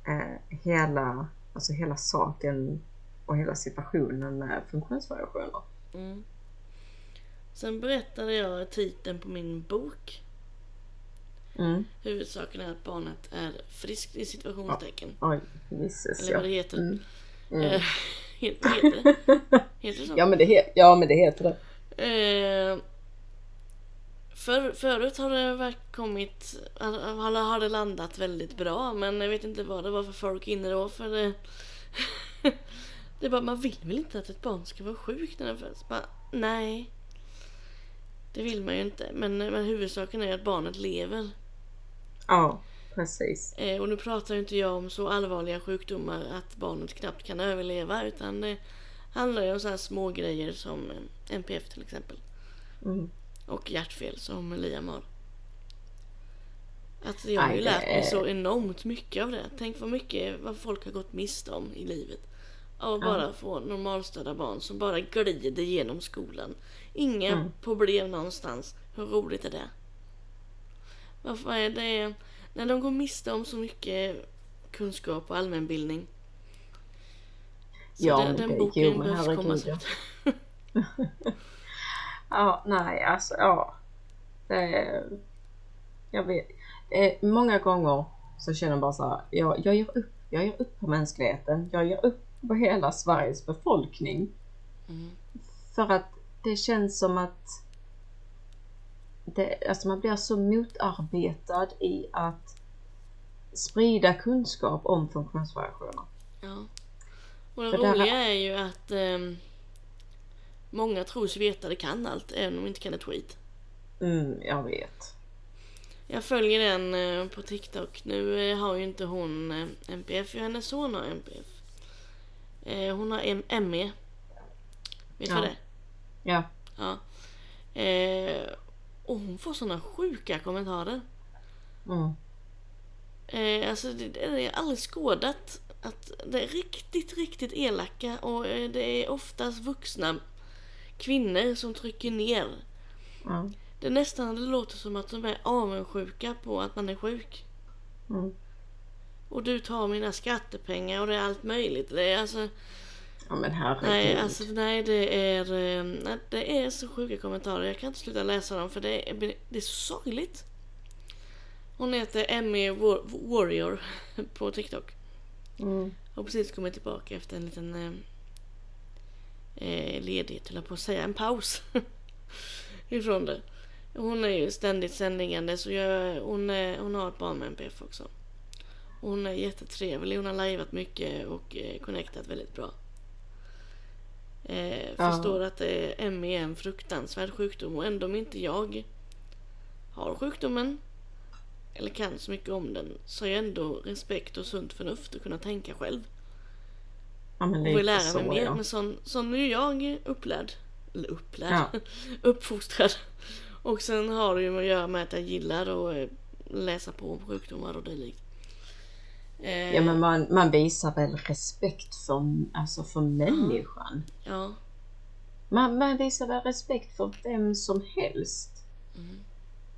eh, hela, alltså hela saken och hela situationen med funktionsvariationer. Mm. Sen berättade jag titeln på min bok. Mm. Huvudsaken är att barnet är friskt i situationstecken. Oj, gisses Eller vad det heter. Mm. Mm. Eh, heter, heter det? *laughs* Heter det så? Ja, men det, he- ja men det heter det. Eh, för, förut har det kommit, alla har det landat väldigt bra men jag vet inte vad det var för folk inne då för det, *laughs* det är bara, man vill väl inte att ett barn ska vara sjukt när det föds? Bara, nej. Det vill man ju inte men, men huvudsaken är att barnet lever. Ja, precis. Eh, och nu pratar ju inte jag om så allvarliga sjukdomar att barnet knappt kan överleva utan det handlar ju om så här små grejer som eh, NPF till exempel. Mm. Och hjärtfel som Liam har. Att jag har ju lärt mig så enormt mycket av det. Tänk vad mycket vad folk har gått miste om i livet. Av att bara få normalstörda barn som bara glider genom skolan. Inga Mm. problem någonstans. Hur roligt är det? Varför är det... När de går miste om så mycket kunskap och allmänbildning. Så Ja, den, den boken jo, behövs komma ut. *laughs* Ja, nej, alltså ja. Det jag vet. Eh, många gånger så känner jag bara så här, jag, jag ger upp. Jag ger upp på mänskligheten. Jag ger upp på hela Sveriges befolkning. Mm. För att det känns som att det, alltså man blir så motarbetad i att sprida kunskap om funktionsvariationer. Ja. Och det För där- roliga är ju att ehm, många tror sig veta det kan allt, även om de inte kan ett skit. Mm, jag vet. Jag följer en eh, på TikTok. Nu eh, har ju inte hon eh, NPF, ju hennes son har NPF. Eh, hon har M- ME. Vet du Ja. vad det är? Ja. Ja. Och hon får såna sjuka kommentarer. Mm. Eh, alltså det, det är aldrig skådat. Att det är riktigt, riktigt elaka och eh, det är oftast vuxna kvinnor som trycker ner. Ja. Det är nästan det låter som att de är avundsjuka på att man är sjuk. Mm. Och du tar mina skattepengar och det är allt möjligt. Det är alltså, ja men herregud. nej, alltså nej det är, eh, nej, det är så sjuka kommentarer. Jag kan inte sluta läsa dem för det är, det är så sorgligt. Hon heter Emmy War- Warrior *laughs* på TikTok. Mm. Har precis kommit tillbaka efter en liten eh, eh, ledighet, eller på att säga, en paus. *laughs* ifrån det. Hon är ju ständigt sändningsande så jag, hon, är, hon har ett barn med NPF också. Hon är jättetrevlig, hon har lajvat mycket och eh, connectat väldigt bra. Eh, Ja. Förstår att eh, ME är en fruktansvärd sjukdom och ändå om inte jag har sjukdomen eller kan så mycket om den så har jag ändå respekt och sunt förnuft att kunna tänka själv. Ja Och vill lära så mig mer. ja. Men sån, sån är jag upplärd. Eller upplärd. Ja. *laughs* Uppfostrad. Och sen har det ju att göra med att jag gillar att eh, läsa på om sjukdomar och dylikt. Eh, Ja men man, man visar väl respekt för, alltså för människan. ja. Man, man visar väl respekt för vem som helst. Mm.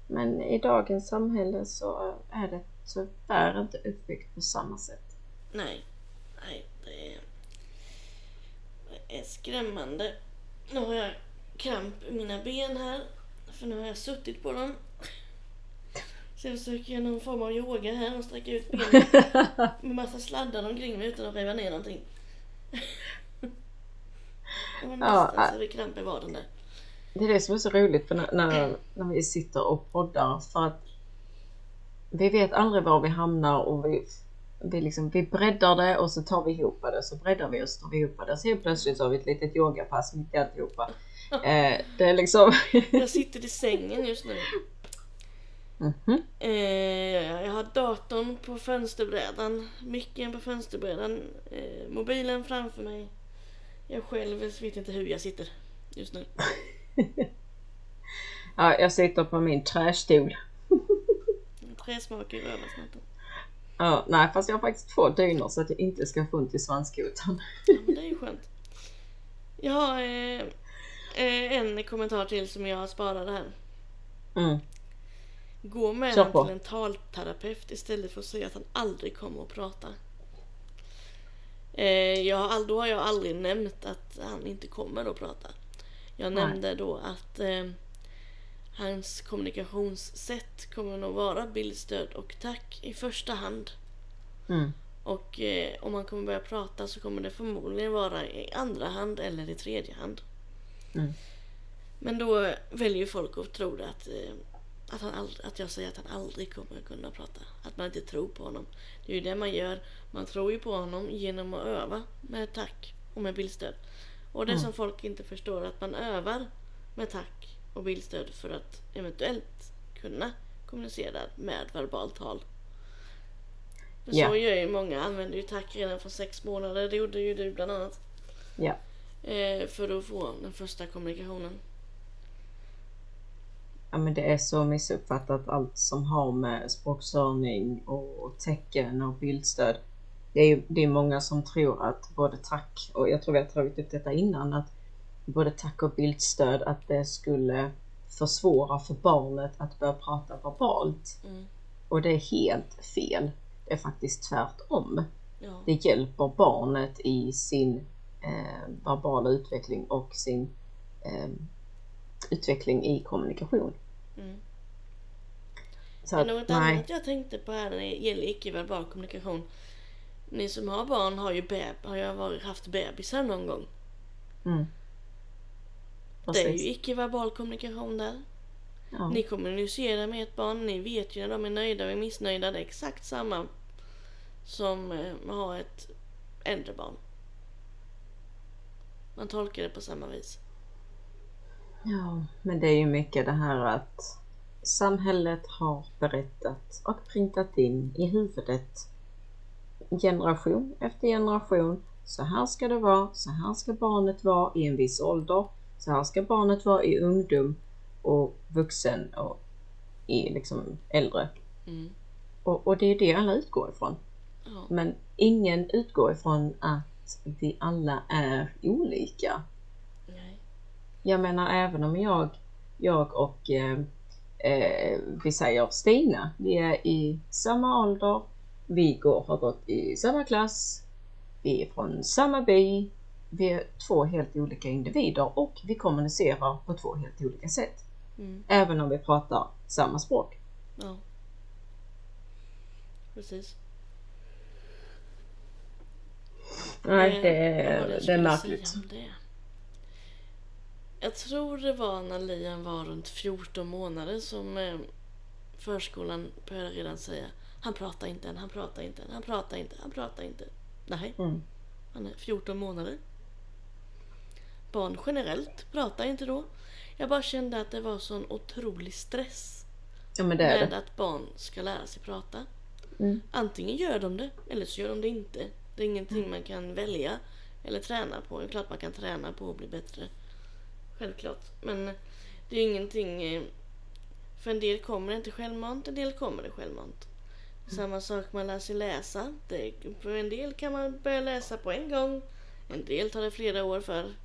Men i dagens samhälle så är det tyvärr inte uppbyggt på samma sätt. Nej. Nej, det är, det är skrämmande. Nu har jag kramp i mina ben här. För nu har jag suttit på dem. Så jag försöker göra någon form av yoga här och sträcka ut *laughs* benen. Med massa sladdar omkring mig utan att riva ner någonting. Det var nästan Ja, så det kramp i vaden där. Det är det som är så roligt för när, när, när vi sitter och poddar för att vi vet aldrig var vi hamnar och vi, vi, liksom, vi breddar det och så tar vi ihop det så breddar vi och så tar vi ihop det. Så helt plötsligt så har vi ett litet yogapass mitt i alltihopa. *laughs* Eh, det är liksom... Jag sitter i sängen just nu. Mhm. Eh, jag har datorn på fönsterbrädan, micken på fönsterbrädan, eh, mobilen framför mig. Jag själv vet inte hur jag sitter just nu. *laughs* Ja, jag sitter på min trästol. *laughs* Träsmak i rövarsnatten. Ja, nej, fast jag har faktiskt två dynor så att jag inte ska få ont i svanskotan. Ja, men det är ju skönt. Jag har eh, eh, en kommentar till som jag sparade här. Mm. Gå med Kör på. till en talterapeut istället för att säga att han aldrig kommer att prata. Eh, jag har, då har jag aldrig nämnt att han inte kommer att prata. Jag Nej. nämnde då att eh, hans kommunikationssätt kommer nog vara bildstöd och tack i första hand. Mm. Och eh, om han kommer börja prata så kommer det förmodligen vara i andra hand eller i tredje hand. Mm. Men då väljer folk att tro det att, eh, att, han ald- att jag säger att han aldrig kommer att kunna prata. Att man inte tror på honom. Det är ju det man gör. Man tror ju på honom genom att öva med tack och med bildstöd. Och det Mm. som folk inte förstår är att man övar med tack och bildstöd för att eventuellt kunna kommunicera med verbalt tal. För Ja. så gör ju många, använder ju tack redan från sex månader. Det gjorde ju du bland annat. Ja. Eh, för att få den första kommunikationen. Ja, men det är så missuppfattat allt som har med språkstörning och tecken och bildstöd. Det är det är många som tror att både tack och jag tror vi har tagit upp detta innan att både tack och bildstöd att det skulle försvåra för barnet att börja prata verbalt. Mm. Och det är helt fel. Det är faktiskt tvärtom. Ja. Det hjälper barnet i sin eh, verbala utveckling och sin eh, utveckling i kommunikation. Mm. Så att, något nej, annat jag tänkte på här när det gäller icke-verbal kommunikation. Ni som har barn har ju beb, har ju varit, haft bebisar någon gång. mm. Det är ju icke-verbal kommunikation där. Ja. Ni kommunicerar med ett barn, ni vet ju när de är nöjda och missnöjda. Det är exakt samma som eh, att ha ett äldre barn. Man tolkar det på samma vis. Ja, men det är ju mycket det här att samhället har berättat och printat in i huvudet generation efter generation. Så här ska det vara, så här ska barnet vara i en viss ålder, så här ska barnet vara i ungdom och vuxen och i liksom äldre. Mm. Och, och det är det alla utgår ifrån. Ja. Men ingen utgår ifrån att vi alla är olika. Jag menar även om jag, jag och eh, eh, vi säger Stina, vi är i samma ålder, vi går, har gått i samma klass, vi är från samma by, vi är två helt olika individer och vi kommunicerar på två helt olika sätt. Mm. Även om vi pratar samma språk. Ja. Precis. Nej, Eh, det är, det är märkligt. Jag tror det var när Liam var runt 14 månader som eh, förskolan började redan säga Han pratar inte än, han pratar inte än, han pratar inte, han pratar inte. Nej, Mm. han är 14 månader. Barn generellt pratar inte då. Jag bara kände att det var sån otrolig stress Ja men det är med det. att barn ska lära sig prata. Mm. Antingen gör de det eller så gör de det inte. Det är ingenting man kan välja eller träna på. Det är klart man kan träna på att bli bättre. Självklart. Men det är ingenting... eh, För en del kommer det inte självmant, en del kommer det självmant. Samma sak man lär sig läsa. Det, för en del kan man börja läsa på en gång. En del tar det flera år för.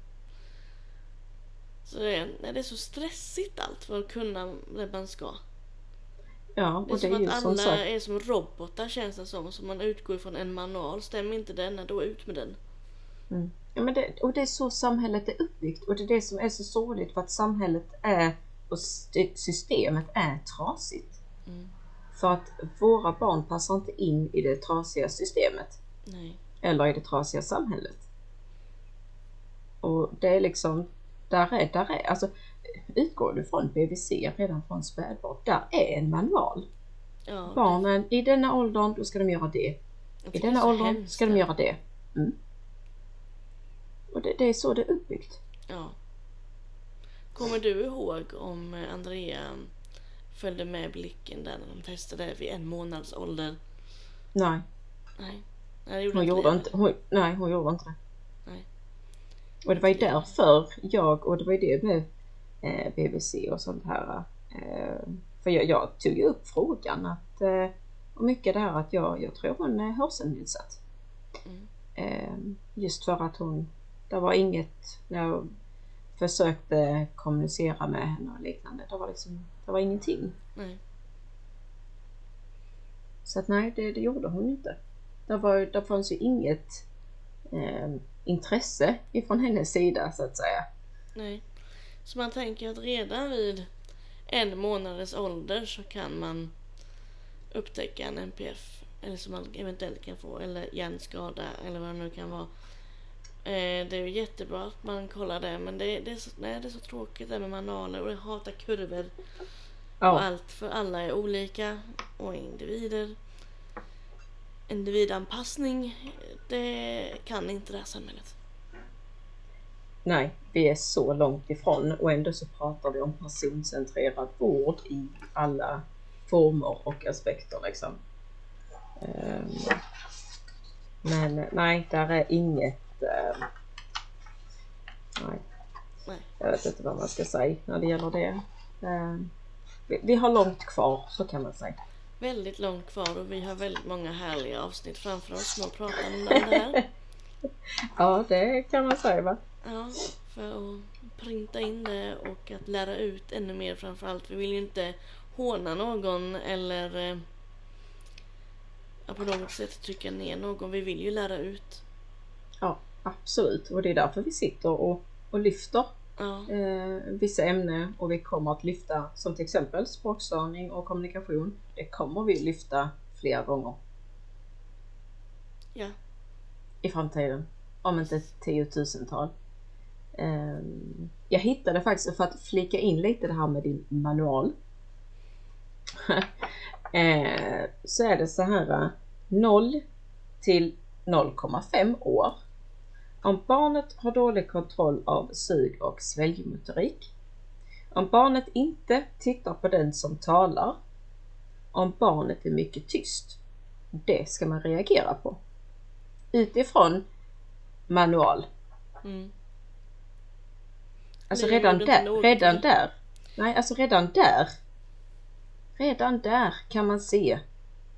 Så det nej, det är så stressigt allt för att kunna det man ska. Ja, Det är och det är ju att som alla sagt. är som robotar känns det som. Så man utgår ifrån en manual. Stämmer inte den, då ut med den. Mm. Ja, men det, och det är så samhället är uppbyggt och det är det som är så sorgligt för att samhället är och st- systemet är trasigt. Mm. För att våra barn passar inte in i det trasiga systemet Nej. eller i det trasiga samhället. Och det är liksom, där är, där är, alltså utgår du från BVC redan från spädbarn. Där är en manual. Ja, Barnen i denna åldern, då ska de göra det. I denna åldern hemskt ska de göra det. Mm. Och det, det är så det är uppbyggt. Ja. Kommer du ihåg om eh, Andrea följde med blicken där när de testade vid en månads ålder? Nej, Nej. Nej, det gjorde hon gjorde det. inte, hon, nej, hon gjorde inte det. Nej. Och det var ju därför jag, och det var ju det med eh, BBC och sånt här. Eh, för jag, jag tog ju upp frågan att, eh, och mycket där att jag, jag tror hon är hörselnedsatt. Mm. Eh, just för att hon, det var inget, när jag försökte kommunicera med henne och liknande, det var liksom, det var ingenting. Nej. Så att nej, det, det gjorde hon inte. Det, var, det fanns ju inget eh, intresse ifrån hennes sida så att säga. Nej. Så man tänker att redan vid en månaders ålder så kan man upptäcka en NPF. Eller som man eventuellt kan få. Eller hjärnskada eller vad det nu kan vara. Eh, det är ju jättebra att man kollar det. Men det, det, är, så, nej, det är så tråkigt det med manualer. Och jag hatar kurvor. Och Ja, allt för alla är olika. Och individer. Individanpassning. Det kan inte det här samhället. nej, vi är så långt ifrån och ändå så pratar vi om personcentrerad vård i alla former och aspekter liksom. Ehm, Men nej, där är inget... ehm, Nej, Nej. jag vet inte vad man ska säga när det gäller det. Ehm, Vi, vi har långt kvar, så kan man säga. väldigt långt kvar och vi har väldigt många härliga avsnitt framför oss som har pratat om det här. *laughs* Ja, det kan man säga va? Ja, för att printa in det och att lära ut ännu mer framförallt. Vi vill ju inte håna någon eller eh, på något sätt trycka ner någon. Vi vill ju lära ut. Ja, absolut. Och det är därför vi sitter och, och lyfter Ja, eh, vissa ämnen och vi kommer att lyfta som till exempel språkstörning och kommunikation. Det kommer vi lyfta flera gånger ja, i framtiden. Om inte tiotusental. Ehm, jag hittade faktiskt, för att flika in lite det här med din manual. *laughs* eh, så är det så här eh, 0 till 0,5 år. Om barnet har dålig kontroll av sug och sväljmotorik. Om barnet inte tittar på den som talar. Om barnet är mycket tyst. Det ska man reagera på. Utifrån manual. mm, Alltså Nej, redan där, något. redan där. Nej, alltså redan där. Redan där kan man se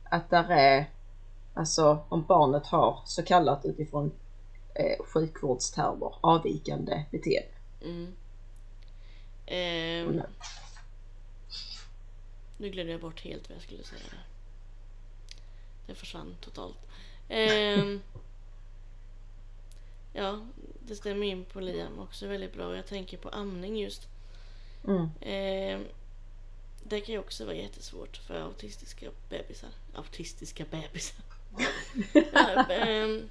att där är, alltså om barnet har så kallat utifrån eh, sjukvårdstermer avvikande beteende. mm. Mm. nu glömde jag bort helt vad jag skulle säga. Det försvann totalt. Ehm, *laughs* ja, det stämmer in på Liam också väldigt bra. Jag tänker på amning just. Mm. Ehm, det kan ju också vara jättesvårt för autistiska bebisar. Autistiska bebisar. *laughs* ja, ehm,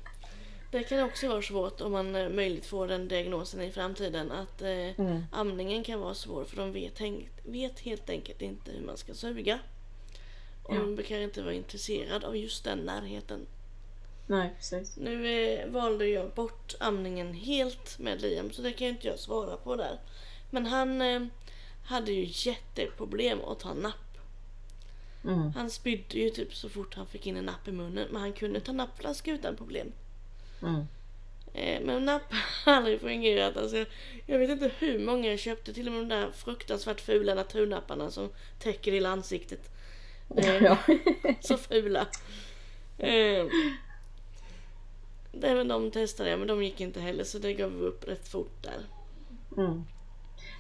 det kan också vara svårt om man eh, möjligt får den diagnosen i framtiden att eh, Mm. amningen kan vara svår för de vet, vet helt enkelt inte hur man ska suga. Och Ja. de kan inte vara intresserad av just den närheten. Nej, precis. Nu eh, valde jag bort amningen helt med Liam så det kan ju inte jag svara på där. Men han eh, hade ju jätteproblem att ta napp. Mm. Han spydde ju typ så fort han fick in en napp i munnen men han kunde ta nappflaska utan problem. Mm. Eh, men napp har aldrig fungerat. Alltså, jag vet inte hur många jag köpte. Till och med de där fruktansvärt fula naturnapparna som täcker hela ansiktet. Eh, Ja. Så fula. Eh, det även de testade jag men de gick inte heller så det gav vi upp rätt fort där. Mm.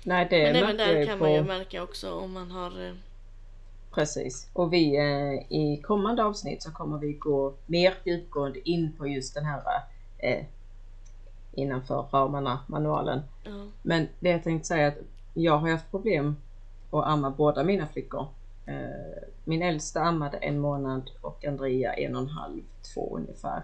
Nej, det Men även där kan på... man ju märka också om man har... Precis. Och vi eh, i kommande avsnitt så kommer vi gå mer djupgående in på just den här eh, innanför ramarna, manualen. ja, Men det jag tänkte säga är att jag har haft problem att amma båda mina flickor. Eh, min äldsta ammade en månad och Andrea en och en halv, två ungefär.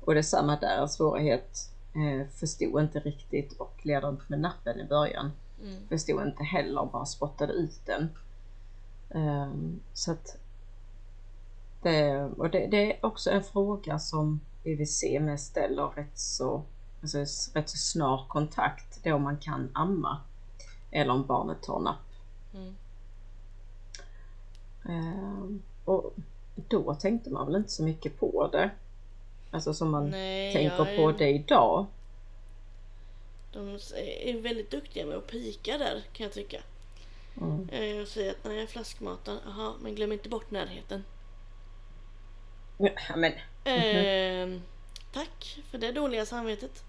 Och det är samma där, svårighet. Eh, förstod inte riktigt och ledde inte med nappen i början. Mm. förstod inte heller bara spottade ut den. Ehm, så att det, och det, det är också en fråga som BVC med ställer rätt så, alltså rätt så snar kontakt då man kan amma eller om barnet tar napp. Mm. Ehm, och då tänkte man väl inte så mycket på det. Alltså som man Nej, tänker jag på är- det idag. De är väldigt duktiga med att pika där kan jag tycka. Mm. Eh, Jag säger att när jag flaskmatar, jaha, men glöm inte bort närheten. Ja, men Ehm, tack för det dåliga samvetet.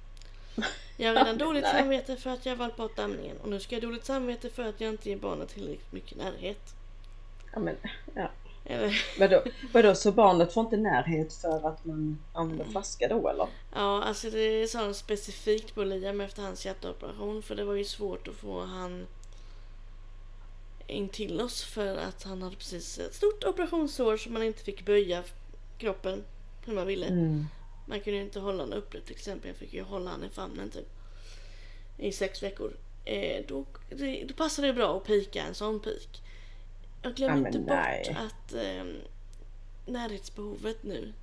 Jag har redan *laughs* dåligt Nej. samvete för att jag valt bort amningen och nu ska jag ha dåligt samvete för att jag inte ger barnet tillräckligt mycket närhet. Ja, men, ja. Eller, Vadå, *laughs* vadå, så barnet får inte närhet för att man använder flaska då eller? ja, alltså det sa de specifikt på Liam efter hans hjärtoperation för det var ju svårt att få han in till oss för att han hade precis ett stort operationssår som man inte fick böja kroppen hur man ville. Mm. Man kunde ju inte hålla honom upprätt till exempel. Jag fick ju hålla honom i famnen typ. I sex veckor. Eh, då, det, då passar det bra att pika en sån pik. Jag glömmer Ja, inte nej. bort att eh, närhetsbehovet nu.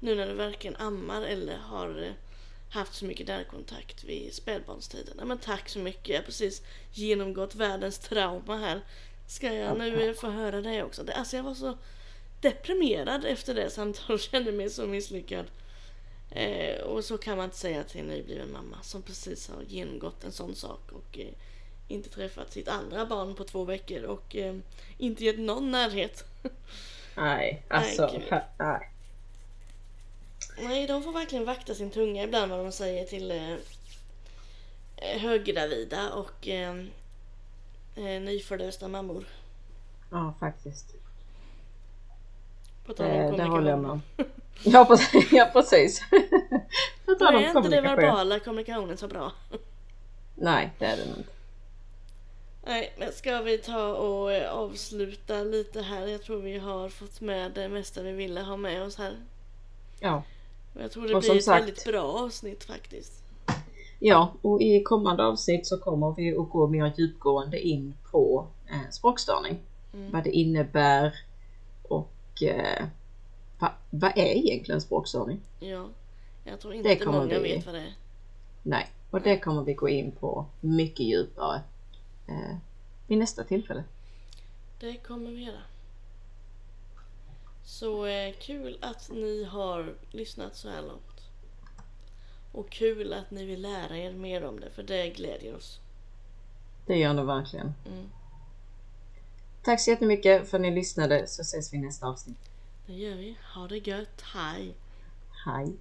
Nu när du varken ammar eller har eh, haft så mycket närkontakt vid spädbarnstiden. Ja, men tack så mycket. Jag har precis genomgått världens trauma här. Ska jag nu få höra det också? Det, alltså jag var så deprimerad efter det samtalet. Kände mig så misslyckad. Eh, och så kan man inte säga till en nybliven mamma som precis har genomgått en sån sak och eh, inte träffat sitt andra barn på två veckor och eh, inte gett någon närhet. Nej, *laughs* alltså. nej. Nej, de får verkligen vakta sin tunga ibland vad de säger till eh, eh, höggravida och eh, eh, nyförlösta mammor. Ja, faktiskt. På tal om Det, det håller jag med om. Ja, precis. Ja, precis. *laughs* På tal om är inte det verbala kommunikationen så bra. Nej, det är det nog inte. Nej, men ska vi ta och eh, avsluta lite här? Jag tror vi har fått med det mesta vi ville ha med oss här. Ja. Jag tror det Och blir ett sagt- väldigt bra avsnitt faktiskt. Ja, och i kommande avsnitt så kommer vi att gå mer djupgående in på eh, språkstörning. Mm. Vad det innebär och eh, va, vad är egentligen språkstörning? Ja, jag tror Det inte kommer många vi- vet vad det är. Nej, och det kommer vi gå in på mycket djupare eh, vid nästa tillfälle. Det kommer vi göra. Så eh, kul att ni har lyssnat så här långt. Och kul att ni vill lära er mer om det, för det glädjer oss. Det gör det verkligen. Mm. Tack så jättemycket för att ni lyssnade så ses vi i nästa avsnitt. Det gör vi. Ha det gött. Hej! Hej!